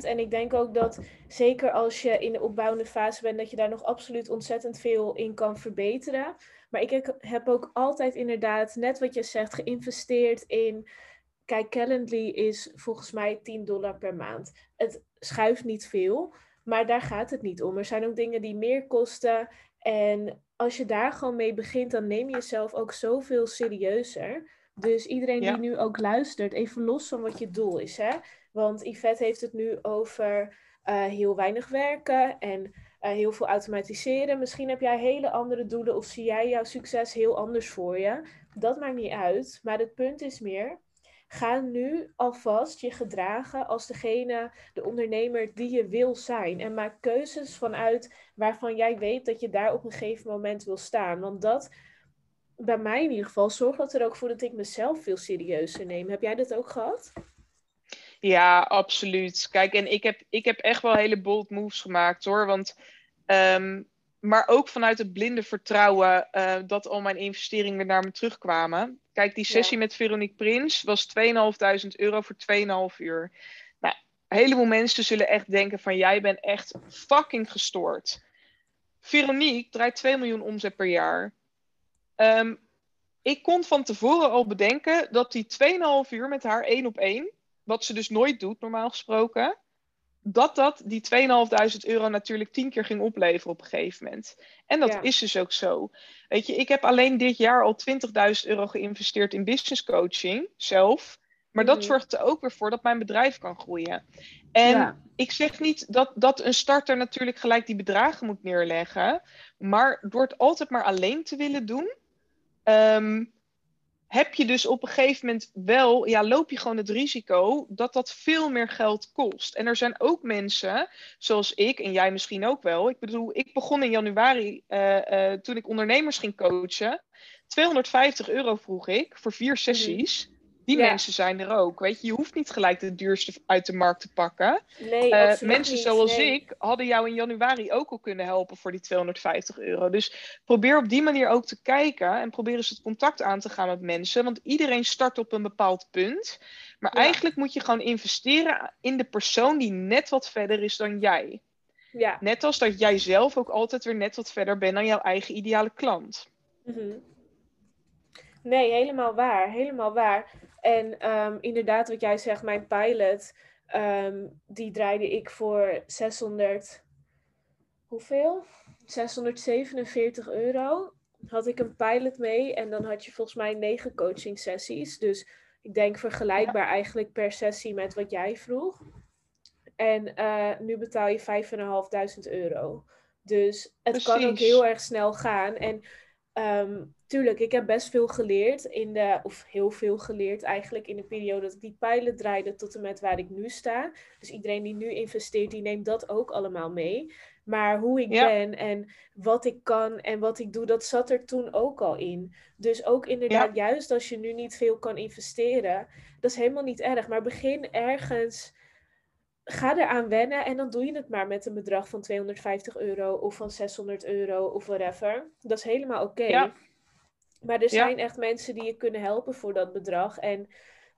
En ik denk ook dat, zeker als je in de opbouwende fase bent, dat je daar nog absoluut ontzettend veel in kan verbeteren. Maar ik heb ook altijd inderdaad, net wat je zegt, geïnvesteerd in. Kijk, Calendly is volgens mij 10 dollar per maand. Het schuift niet veel, maar daar gaat het niet om. Er zijn ook dingen die meer kosten. En als je daar gewoon mee begint, dan neem je jezelf ook zoveel serieuzer. Dus iedereen die nu ook luistert, even los van wat je doel is. Hè? Want Yvette heeft het nu over uh, heel weinig werken en uh, heel veel automatiseren. Misschien heb jij hele andere doelen of zie jij jouw succes heel anders voor je. Dat maakt niet uit. Maar het punt is meer, ga nu alvast je gedragen als degene, de ondernemer die je wil zijn. En maak keuzes vanuit waarvan jij weet dat je daar op een gegeven moment wil staan. Want dat, bij mij in ieder geval, zorgt dat er ook voor dat ik mezelf veel serieuzer neem. Heb jij dat ook gehad? Ja, absoluut. Kijk, en ik heb, ik heb echt wel hele bold moves gemaakt hoor. Want, um, maar ook vanuit het blinde vertrouwen uh, dat al mijn investeringen naar me terugkwamen. Kijk, die sessie ja. met Veronique Prins was 2.500 euro voor 2,5 uur. Nou, een heleboel mensen zullen echt denken van jij bent echt fucking gestoord. Veronique draait 2 miljoen omzet per jaar. Um, ik kon van tevoren al bedenken dat die 2,5 uur met haar één op één wat ze dus nooit doet, normaal gesproken, dat dat die 2.500 euro natuurlijk tien keer ging opleveren op een gegeven moment. En dat is dus ook zo. Weet je, ik heb alleen dit jaar al 20.000 euro geïnvesteerd in business coaching zelf. Maar dat mhm. zorgt er ook weer voor dat mijn bedrijf kan groeien. En ik zeg niet dat, dat een starter natuurlijk gelijk die bedragen moet neerleggen. Maar door het altijd maar alleen te willen doen, um, heb je dus op een gegeven moment wel, ja, loop je gewoon het risico dat dat veel meer geld kost. En er zijn ook mensen, zoals ik en jij misschien ook wel. Ik bedoel, ik begon in januari, uh, uh, toen ik ondernemers ging coachen. 250 euro vroeg ik voor vier sessies. Die mensen zijn er ook. Weet je, je hoeft niet gelijk de duurste uit de markt te pakken. Nee, uh, mensen zoals ik hadden jou in januari ook al kunnen helpen voor die 250 euro. Dus probeer op die manier ook te kijken en probeer eens het contact aan te gaan met mensen. Want iedereen start op een bepaald punt. Maar eigenlijk moet je gewoon investeren in de persoon die net wat verder is dan jij. Ja. Net als dat jij zelf ook altijd weer net wat verder bent dan jouw eigen ideale klant. Mm Nee, helemaal waar. Helemaal waar. En um, inderdaad, wat jij zegt, mijn pilot, um, die draaide ik voor 600. Hoeveel? 647 euro. Had ik een pilot mee en dan had je volgens mij negen coaching sessies. Dus ik denk vergelijkbaar eigenlijk per sessie met wat jij vroeg. En uh, nu betaal je 5.500 euro. Dus het kan ook heel erg snel gaan. En um, tuurlijk, ik heb best veel geleerd in de, of heel veel geleerd eigenlijk in de periode dat ik die pilot draaide tot en met waar ik nu sta. Dus iedereen die nu investeert, die neemt dat ook allemaal mee. Maar hoe ik ben en wat ik kan en wat ik doe, dat zat er toen ook al in. Dus ook inderdaad, juist als je nu niet veel kan investeren, dat is helemaal niet erg. Maar begin ergens, ga eraan wennen en dan doe je het maar met een bedrag van 250 euro of van 600 euro of whatever. Dat is helemaal oké. Ja. Maar er zijn echt mensen die je kunnen helpen voor dat bedrag. En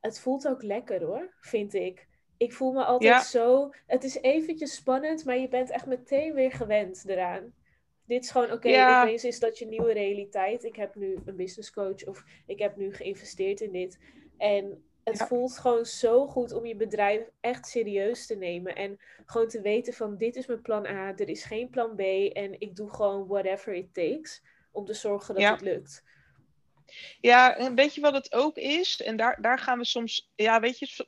het voelt ook lekker hoor, vind ik. Ik voel me altijd zo. Het is eventjes spannend, maar je bent echt meteen weer gewend eraan. Dit is gewoon, oké, okay, opeens is dat je nieuwe realiteit. Ik heb nu een business coach of ik heb nu geïnvesteerd in dit. En het voelt gewoon zo goed om je bedrijf echt serieus te nemen. En gewoon te weten van dit is mijn plan A, er is geen plan B. En ik doe gewoon whatever it takes om te zorgen dat het lukt. Ja, een beetje wat het ook is. En daar, daar gaan we soms, ja, weet je,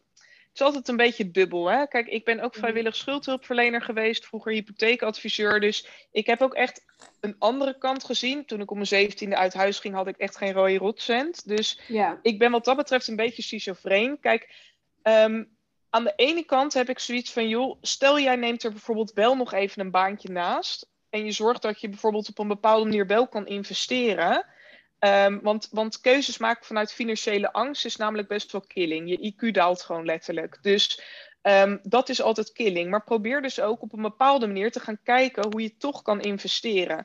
is altijd een beetje dubbel. Hè? Kijk, ik ben ook mhm. vrijwillig schuldhulpverlener geweest, vroeger hypotheekadviseur. Dus ik heb ook echt een andere kant gezien. Toen ik om mijn zeventiende uit huis ging, had ik echt geen rode rotcent. Dus ja. ik ben wat dat betreft een beetje schizofreen. Kijk, um, aan de ene kant heb ik zoiets van, joh, stel jij neemt er bijvoorbeeld wel nog even een baantje naast. En je zorgt dat je bijvoorbeeld op een bepaalde manier wel kan investeren. Um, want, want keuzes maken vanuit financiële angst is namelijk best wel killing. Je IQ daalt gewoon letterlijk. Dus um, dat is altijd killing. Maar probeer dus ook op een bepaalde manier te gaan kijken hoe je toch kan investeren.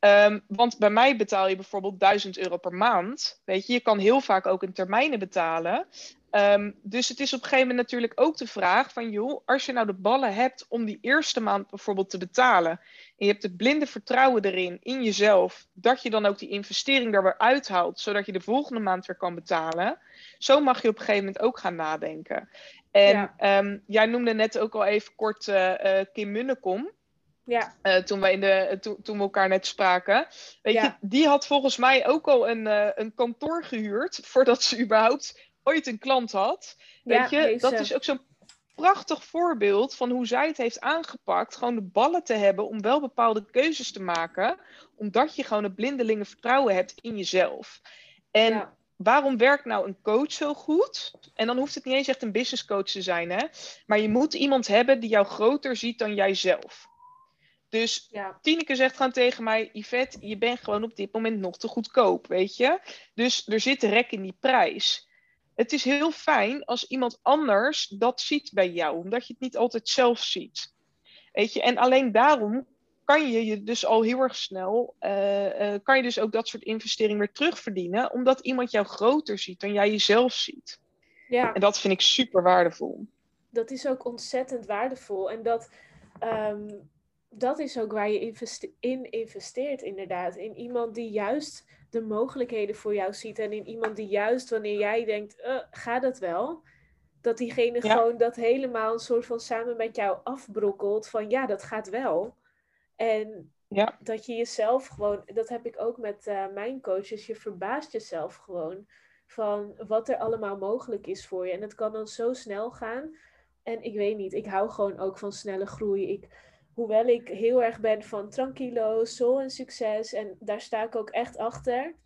Um, want bij mij betaal je bijvoorbeeld 1000 euro per maand. Weet je, je kan heel vaak ook in termijnen betalen. Dus het is op een gegeven moment natuurlijk ook de vraag van, joh, als je nou de ballen hebt om die eerste maand bijvoorbeeld te betalen, en je hebt het blinde vertrouwen erin, in jezelf, dat je dan ook die investering er weer uithaalt, zodat je de volgende maand weer kan betalen, zo mag je op een gegeven moment ook gaan nadenken. En ja. um, jij noemde net ook al even kort uh, uh, Kim Munnekom. Ja. Uh, toen, we in de, to, toen we elkaar net spraken. Weet ja. je, die had volgens mij ook al een, een kantoor gehuurd voordat ze überhaupt ooit een klant had. Weet je, dat is ook zo'n prachtig voorbeeld van hoe zij het heeft aangepakt. Gewoon de ballen te hebben om wel bepaalde keuzes te maken. Omdat je gewoon het blindelingen vertrouwen hebt in jezelf. En waarom werkt nou een coach zo goed? En dan hoeft het niet eens echt een business coach te zijn, hè? Maar je moet iemand hebben die jou groter ziet dan jijzelf. Dus ja. Tineke zegt gewoon tegen mij: Yvette, je bent gewoon op dit moment nog te goedkoop, weet je? Dus er zit rek in die prijs het is heel fijn als iemand anders dat ziet bij jou, omdat je het niet altijd zelf ziet. Weet je, en alleen daarom kan je je dus al heel erg snel, uh, uh, kan je dus ook dat soort investeringen weer terugverdienen, omdat iemand jou groter ziet dan jij jezelf ziet. Ja. En dat vind ik super waardevol. Dat is ook ontzettend waardevol. En dat, um, dat is ook waar je investe in investeert, inderdaad. In iemand die juist de mogelijkheden voor jou ziet. En in iemand die juist wanneer jij denkt, uh, gaat dat wel? Dat diegene gewoon dat helemaal een soort van samen met jou afbrokkelt. Van ja, dat gaat wel. En ja. dat je jezelf gewoon, dat heb ik ook met uh, mijn coaches, je verbaast jezelf gewoon van wat er allemaal mogelijk is voor je. En het kan dan zo snel gaan. En ik weet niet, ik hou gewoon ook van snelle groei. Ik, hoewel ik heel erg ben van tranquilo, en succes. En daar sta ik ook echt achter.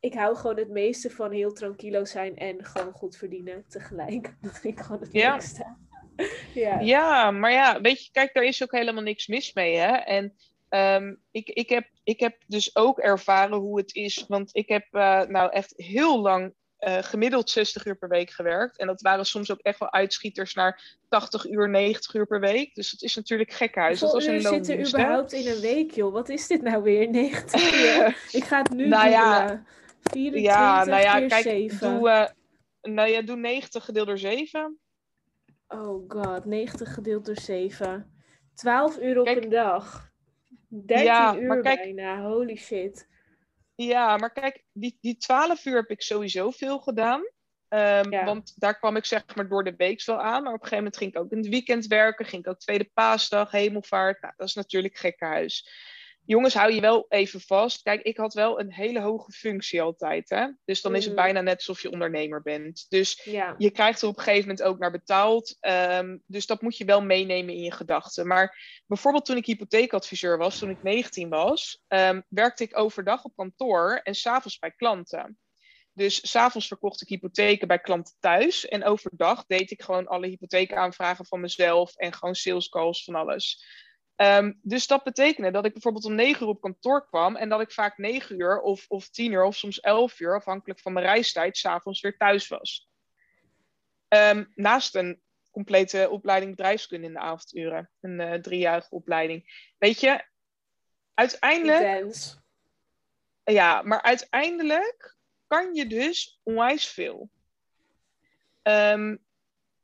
Ik hou gewoon het meeste van heel tranquilo zijn en gewoon goed verdienen tegelijk. Dat vind ik gewoon het ja. meeste. ja. ja, maar ja, weet je, kijk, daar is ook helemaal niks mis mee, hè. En um, ik, ik, heb, ik heb dus ook ervaren hoe het is, want ik heb uh, nou echt heel lang uh, gemiddeld 60 uur per week gewerkt. En dat waren soms ook echt wel uitschieters naar 80 uur, 90 uur per week. Dus dat is natuurlijk gekhuis. Hoeveel dat was uur zit er überhaupt in een week, joh? Wat is dit nou weer? 90 uur? Ik ga het nu nou ja, 24 ja, nou ja, keer kijk, 7. Doe, uh, nou ja, doe 90 gedeeld door 7. Oh god, 90 gedeeld door 7. 12 uur op een dag. 13 ja, uur kijk, bijna, holy shit. Ja, maar kijk, die, die 12 uur heb ik sowieso veel gedaan. Um, Want daar kwam ik zeg maar door de week wel aan. Maar op een gegeven moment ging ik ook in het weekend werken. Ging ik ook tweede paasdag, hemelvaart. Nou, dat is natuurlijk gekkenhuis jongens, hou je wel even vast. Kijk, ik had wel een hele hoge functie altijd. Hè? Dus dan is het mm. bijna net alsof je ondernemer bent. Dus je krijgt er op een gegeven moment ook naar betaald. Um, dus dat moet je wel meenemen in je gedachten. Maar bijvoorbeeld toen ik hypotheekadviseur was, toen ik 19 was, um, werkte ik overdag op kantoor en s'avonds bij klanten. Dus s'avonds verkocht ik hypotheken bij klanten thuis. En overdag deed ik gewoon alle hypotheekaanvragen van mezelf en gewoon sales calls van alles. Ehm, dus dat betekende dat ik bijvoorbeeld om negen uur op kantoor kwam en dat ik vaak negen uur of, of tien uur of soms elf uur, afhankelijk van mijn reistijd, s'avonds weer thuis was. Ehm, naast een complete opleiding bedrijfskunde in de avonduren, een uh, driejarige opleiding. Weet je, uiteindelijk. Ja, maar uiteindelijk kan je dus onwijs veel. Um,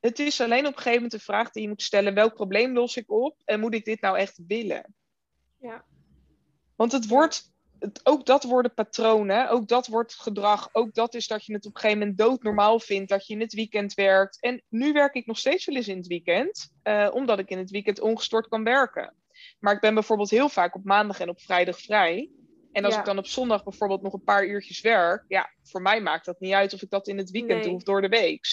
het is alleen op een gegeven moment de vraag die je moet stellen: welk probleem los ik op en moet ik dit nou echt willen? Ja. Want het wordt, het, ook dat worden patronen, ook dat wordt gedrag, ook dat is dat je het op een gegeven moment doodnormaal vindt, dat je in het weekend werkt. En nu werk ik nog steeds wel eens in het weekend, uh, omdat ik in het weekend ongestoord kan werken. Maar ik ben bijvoorbeeld heel vaak op maandag en op vrijdag vrij. En als ik dan op zondag bijvoorbeeld nog een paar uurtjes werk, ja, voor mij maakt dat niet uit of ik dat in het weekend doe of door de week.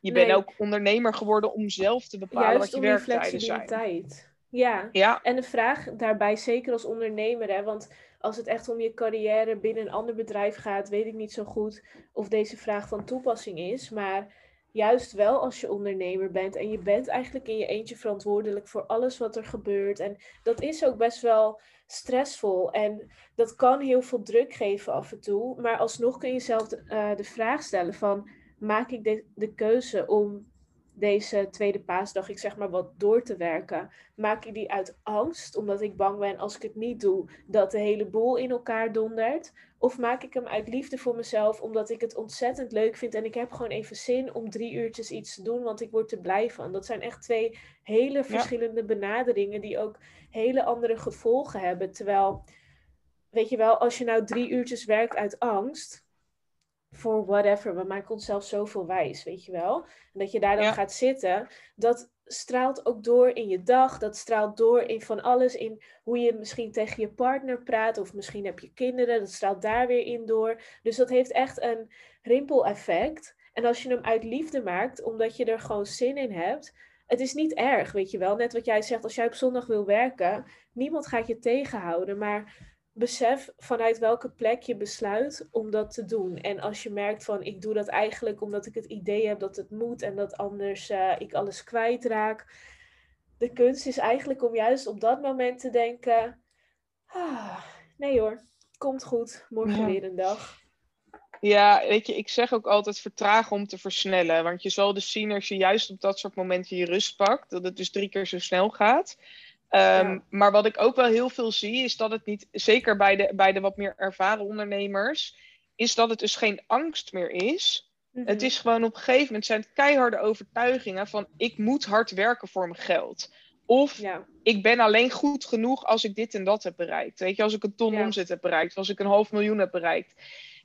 Je bent ook ondernemer geworden om zelf te bepalen wat je werktijden zijn. Ja. ja, en de vraag daarbij, zeker als ondernemer, hè, want als het echt om je carrière binnen een ander bedrijf gaat, weet ik niet zo goed of deze vraag van toepassing is. Maar juist wel als je ondernemer bent en je bent eigenlijk in je eentje verantwoordelijk voor alles wat er gebeurt. En dat is ook best wel stressvol en dat kan heel veel druk geven af en toe. Maar alsnog kun je zelf de, uh, de vraag stellen van maak ik de, de keuze om deze tweede paasdag, ik zeg maar wat, door te werken? Maak ik die uit angst, omdat ik bang ben als ik het niet doe, dat de hele boel in elkaar dondert? Of maak ik hem uit liefde voor mezelf, omdat ik het ontzettend leuk vind en ik heb gewoon even zin om drie uurtjes iets te doen, want ik word er blij van. Dat zijn echt twee hele verschillende benaderingen die ook hele andere gevolgen hebben. Terwijl, weet je wel, als je nou drie uurtjes werkt uit angst, voor whatever. We maken onszelf zoveel wijs, weet je wel. En dat je daar dan gaat zitten, dat straalt ook door in je dag. Dat straalt door in van alles. In hoe je misschien tegen je partner praat. Of misschien heb je kinderen. Dat straalt daar weer in door. Dus dat heeft echt een rimpeleffect. En als je hem uit liefde maakt, omdat je er gewoon zin in hebt. Het is niet erg, weet je wel. Net wat jij zegt, als jij op zondag wil werken, niemand gaat je tegenhouden. Maar besef vanuit welke plek je besluit om dat te doen. En als je merkt van ik doe dat eigenlijk omdat ik het idee heb dat het moet en dat anders uh, ik alles kwijtraak. De kunst is eigenlijk om juist op dat moment te denken: ah, nee hoor, komt goed, morgen weer een dag. Ja, weet je, ik zeg ook altijd vertragen om te versnellen. Want je zal dus zien als je juist op dat soort momenten je rust pakt, dat het dus drie keer zo snel gaat. Ehm, maar wat ik ook wel heel veel zie, is dat het niet, zeker bij de, bij de wat meer ervaren ondernemers, is dat het dus geen angst meer is. Het mhm. is gewoon op een gegeven moment zijn het keiharde overtuigingen van ik moet hard werken voor mijn geld. Of ik ben alleen goed genoeg als ik dit en dat heb bereikt. Weet je, als ik een ton omzet heb bereikt, als ik een half miljoen heb bereikt.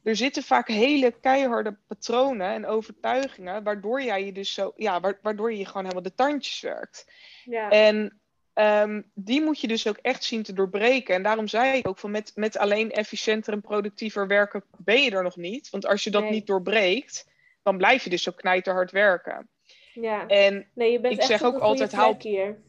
Er zitten vaak hele keiharde patronen en overtuigingen, waardoor jij je dus zo, ja, waardoor je gewoon helemaal de tandjes werkt. Ja. En Ehm, die moet je dus ook echt zien te doorbreken. En daarom zei ik ook van met, met alleen efficiënter en productiever werken ben je er nog niet. Want als je dat niet doorbreekt, dan blijf je dus zo knijterhard werken. Ja. En nee, je bent ik echt zeg ook altijd haal hier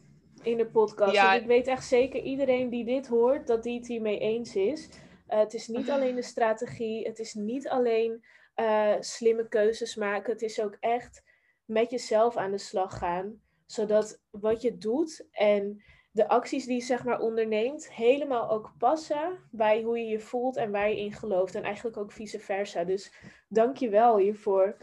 in de podcast. Ja. ik weet echt zeker iedereen die dit hoort, dat die het hiermee eens is. Uh, het is niet alleen de strategie, het is niet alleen uh, slimme keuzes maken. Het is ook echt met jezelf aan de slag gaan zodat wat je doet en de acties die je zeg maar onderneemt helemaal ook passen bij hoe je je voelt en waar je in gelooft. En eigenlijk ook vice versa. Dus dank je wel hiervoor.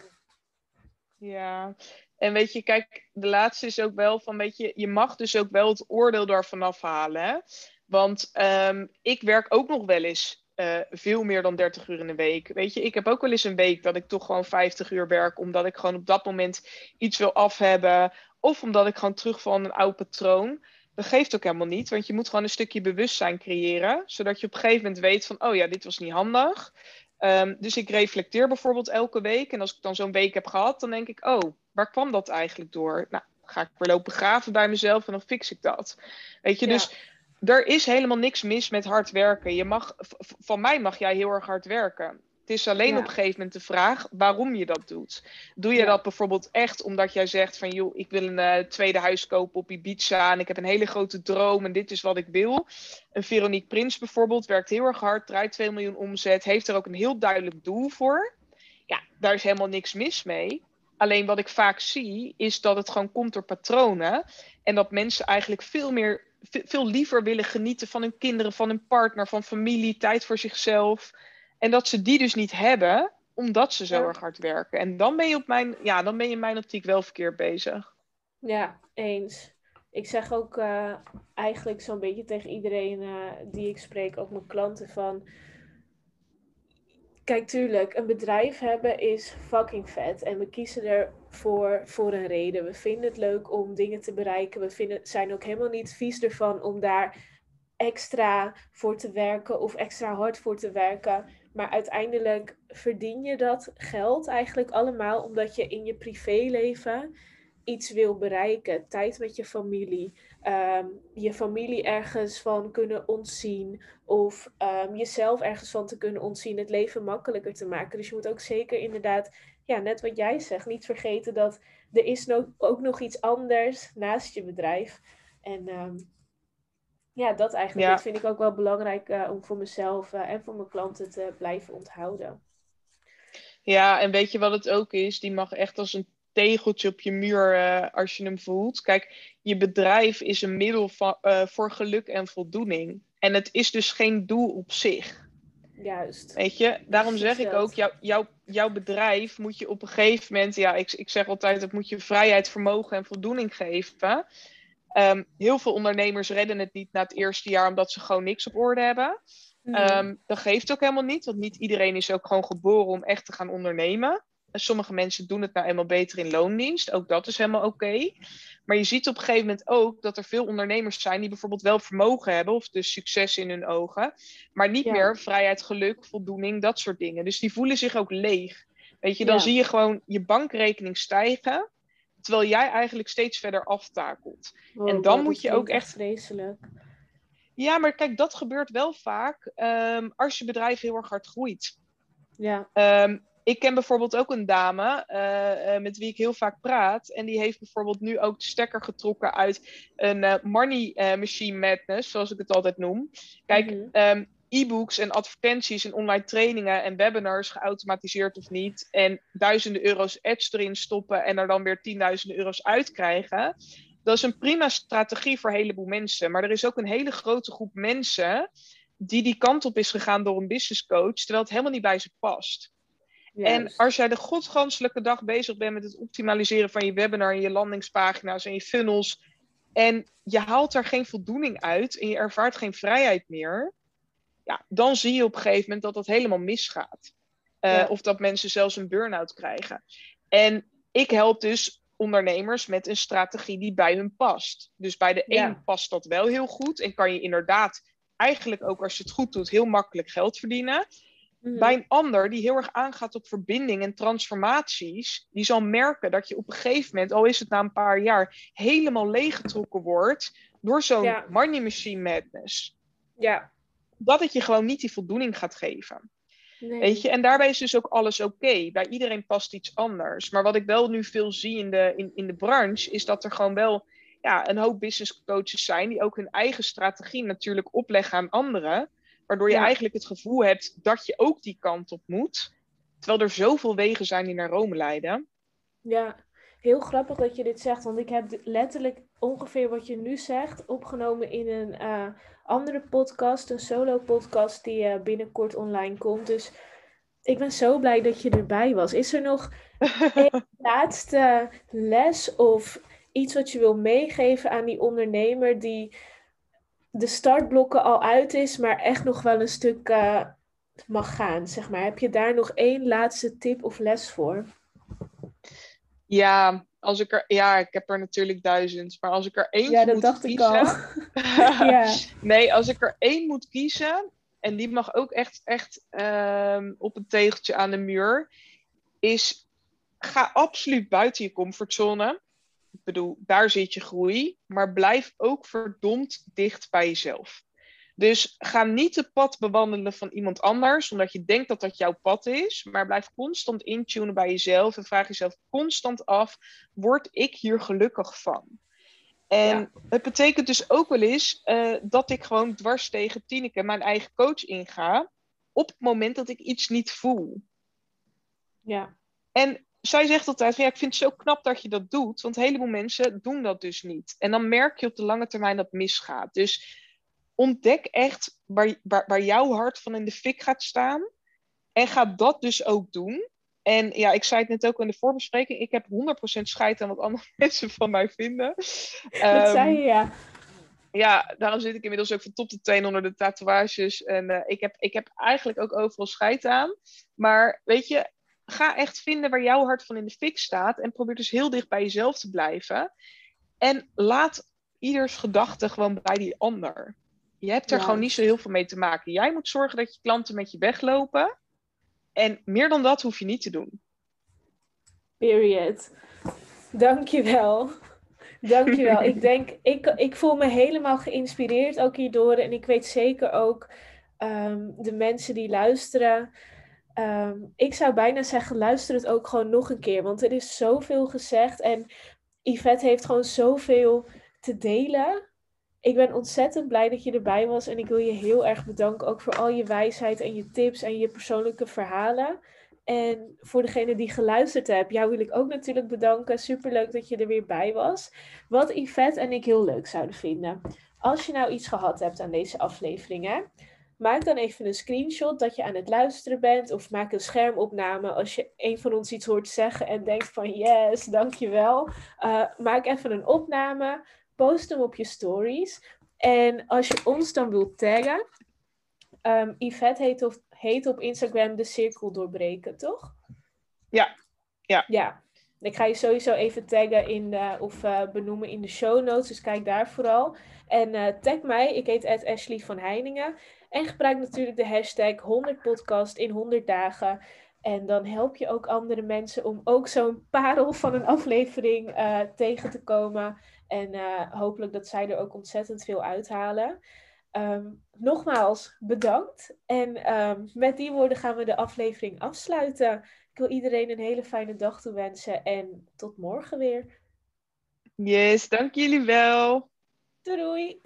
Ja, en weet je, kijk, de laatste is ook wel van, weet je, je mag dus ook wel het oordeel daarvan afhalen. Hè? Want ehm, ik werk ook nog wel eens uh, veel meer dan 30 uur in de week. Weet je, ik heb ook wel eens een week dat ik toch gewoon 50 uur werk, omdat ik gewoon op dat moment iets wil afhebben. Of omdat ik gewoon terugval in een oud patroon. Dat geeft ook helemaal niet, want je moet gewoon een stukje bewustzijn creëren, zodat je op een gegeven moment weet van, oh ja, dit was niet handig. Um, dus ik reflecteer bijvoorbeeld elke week. En als ik dan zo'n week heb gehad, dan denk ik, oh, waar kwam dat eigenlijk door? Nou, ga ik weer lopen graven bij mezelf en dan fix ik dat. Weet je, dus er is helemaal niks mis met hard werken. Je mag, van mij mag jij heel erg hard werken. Het is alleen op een gegeven moment de vraag waarom je dat doet. Doe je dat bijvoorbeeld echt omdat jij zegt van joh, ik wil een uh, tweede huis kopen op Ibiza en ik heb een hele grote droom en dit is wat ik wil. Een Veronique Prins bijvoorbeeld werkt heel erg hard, draait 2 miljoen omzet, heeft er ook een heel duidelijk doel voor. Ja, daar is helemaal niks mis mee. Alleen wat ik vaak zie is dat het gewoon komt door patronen en dat mensen eigenlijk veel meer veel liever willen genieten van hun kinderen, van hun partner, van familie, tijd voor zichzelf. En dat ze die dus niet hebben, omdat ze zo erg hard werken. En dan ben je op mijn, ja, dan ben je in mijn optiek wel verkeerd bezig. Ja, eens. Ik zeg ook uh, eigenlijk zo'n beetje tegen iedereen uh, die ik spreek, ook mijn klanten, van Kijk, tuurlijk, een bedrijf hebben is fucking vet. En we kiezen ervoor voor een reden. We vinden het leuk om dingen te bereiken. We vinden, zijn ook helemaal niet vies ervan om daar extra voor te werken of extra hard voor te werken. Maar uiteindelijk verdien je dat geld eigenlijk allemaal omdat je in je privéleven iets wil bereiken. Tijd met je familie. Ehm, je familie ergens van kunnen ontzien. Of um, jezelf ergens van te kunnen ontzien. Het leven makkelijker te maken. Dus je moet ook zeker inderdaad, ja, net wat jij zegt, niet vergeten dat er is ook nog iets anders naast je bedrijf. En um, ja, dat eigenlijk Dat vind ik ook wel belangrijk uh, om voor mezelf uh, en voor mijn klanten te blijven onthouden. Ja, en weet je wat het ook is? Die mag echt als een tegeltje op je muur uh, als je hem voelt. Kijk, je bedrijf is een middel van, voor geluk en voldoening. En het is dus geen doel op zich. Juist. Weet je, daarom zeg ik ook, jou, jou, jouw bedrijf moet je op een gegeven moment, ja, ik, ik zeg altijd, dat moet je vrijheid, vermogen en voldoening geven. Um, heel veel ondernemers redden het niet na het eerste jaar omdat ze gewoon niks op orde hebben. Um, dat geeft ook helemaal niet, want niet iedereen is ook gewoon geboren om echt te gaan ondernemen. Sommige mensen doen het nou eenmaal beter in loondienst. Ook dat is helemaal oké. Maar je ziet op een gegeven moment ook dat er veel ondernemers zijn die bijvoorbeeld wel vermogen hebben of dus succes in hun ogen, maar niet meer vrijheid, geluk, voldoening, dat soort dingen. Dus die voelen zich ook leeg. Weet je, dan zie je gewoon je bankrekening stijgen, terwijl jij eigenlijk steeds verder aftakelt. en dan moet je ook echt. Vreselijk. Ja, maar kijk, dat gebeurt wel vaak um, als je bedrijf heel erg hard groeit. Ja. Um, ik ken bijvoorbeeld ook een dame uh, uh, met wie ik heel vaak praat. En die heeft bijvoorbeeld nu ook de stekker getrokken uit een uh, money machine madness, zoals ik het altijd noem. Kijk, mm -hmm. E-books en advertenties en online trainingen en webinars, geautomatiseerd of niet. En duizenden euro's ads erin stoppen en er dan weer tienduizenden euro's uitkrijgen. Dat is een prima strategie voor een heleboel mensen. Maar er is ook een hele grote groep mensen die die kant op is gegaan door een business coach, terwijl het helemaal niet bij ze past. En als jij de godganselijke dag bezig bent met het optimaliseren van je webinar en je landingspagina's en je funnels. En je haalt er geen voldoening uit en je ervaart geen vrijheid meer. Ja, dan zie je op een gegeven moment dat dat helemaal misgaat. Uh, Of dat mensen zelfs een burn-out krijgen. En ik help dus ondernemers met een strategie die bij hun past. Dus bij de ja. een past dat wel heel goed en kan je inderdaad eigenlijk ook als je het goed doet heel makkelijk geld verdienen. Mhm. Bij een ander die heel erg aangaat op verbinding en transformaties, die zal merken dat je op een gegeven moment, al is het na een paar jaar, helemaal leeggetrokken wordt door zo'n money machine madness. Ja. Dat het je gewoon niet die voldoening gaat geven. Nee. Weet je, en daarbij is dus ook alles oké. Bij iedereen past iets anders. Maar wat ik wel nu veel zie in de, in, in de branche, is dat er gewoon wel ja, een hoop business coaches zijn die ook hun eigen strategie natuurlijk opleggen aan anderen. Waardoor je eigenlijk het gevoel hebt dat je ook die kant op moet. Terwijl er zoveel wegen zijn die naar Rome leiden. Ja, heel grappig dat je dit zegt, want ik heb letterlijk ongeveer wat je nu zegt opgenomen in een uh, andere podcast, een solo podcast die uh, binnenkort online komt. Dus ik ben zo blij dat je erbij was. Is er nog een laatste les of iets wat je wil meegeven aan die ondernemer die de startblokken al uit is, maar echt nog wel een stuk uh, mag gaan, zeg maar. Heb je daar nog één laatste tip of les voor? Ja, als ik er, ja, ik heb er natuurlijk duizend, maar als ik er één ja, dat moet dacht kiezen, ik al. ja. Nee, als ik er één moet kiezen, en die mag ook echt, echt um, op een tegeltje aan de muur, is ga absoluut buiten je comfortzone. Ik bedoel, daar zit je groei, maar blijf ook verdomd dicht bij jezelf. Dus ga niet het pad bewandelen van iemand anders, omdat je denkt dat dat jouw pad is. Maar blijf constant intunen bij jezelf en vraag jezelf constant af: word ik hier gelukkig van? En het betekent dus ook wel eens uh, dat ik gewoon dwars tegen Tineke mijn eigen coach inga. Op het moment dat ik iets niet voel. Ja. En zij zegt altijd: ja, ik vind het zo knap dat je dat doet. Want een heleboel mensen doen dat dus niet. En dan merk je op de lange termijn dat het misgaat. Dus ontdek echt waar, waar, waar jouw hart van in de fik gaat staan. En ga dat dus ook doen. En ja, ik zei het net ook in de voorbespreking. Ik heb 100% scheid aan wat andere mensen van mij vinden. Dat um, zei je, ja. Ja, daarom zit ik inmiddels ook van top tot teen onder de tatoeages. En uh, ik, heb, ik heb eigenlijk ook overal scheid aan. Maar weet je, ga echt vinden waar jouw hart van in de fik staat. En probeer dus heel dicht bij jezelf te blijven. En laat ieders gedachte gewoon bij die ander. Je hebt er gewoon niet zo heel veel mee te maken. Jij moet zorgen dat je klanten met je weglopen. En meer dan dat hoef je niet te doen. Period. Dankjewel. Dankjewel. ik denk, ik, ik voel me helemaal geïnspireerd ook hierdoor. En ik weet zeker ook um, de mensen die luisteren. Um, ik zou bijna zeggen, luister het ook gewoon nog een keer. Want er is zoveel gezegd. En Yvette heeft gewoon zoveel te delen ik ben ontzettend blij dat je erbij was. En ik wil je heel erg bedanken ook voor al je wijsheid en je tips en je persoonlijke verhalen. En voor degene die geluisterd hebt, jou wil ik ook natuurlijk bedanken. Superleuk dat je er weer bij was. Wat Yvette en ik heel leuk zouden vinden. Als je nou iets gehad hebt aan deze aflevering, maak dan even een screenshot dat je aan het luisteren bent. Of maak een schermopname als je een van ons iets hoort zeggen en denkt van yes, dankjewel. Uh, maak even een opname post hem op je stories. En als je ons dan wilt taggen, um, Yvette heet, of, heet op Instagram de cirkel doorbreken, toch? Ja. Ja. Ja. Ik ga je sowieso even taggen in de, of uh, benoemen in de show notes, dus kijk daar vooral. En uh, tag mij, ik heet Ashley van Heiningen. En gebruik natuurlijk de hashtag 100podcast in 100 dagen. En dan help je ook andere mensen om ook zo'n parel van een aflevering uh, tegen te komen. En uh, hopelijk dat zij er ook ontzettend veel uithalen. Um, nogmaals bedankt. En um, met die woorden gaan we de aflevering afsluiten. Ik wil iedereen een hele fijne dag toewensen en tot morgen weer. Yes, dank jullie wel. Doei doei.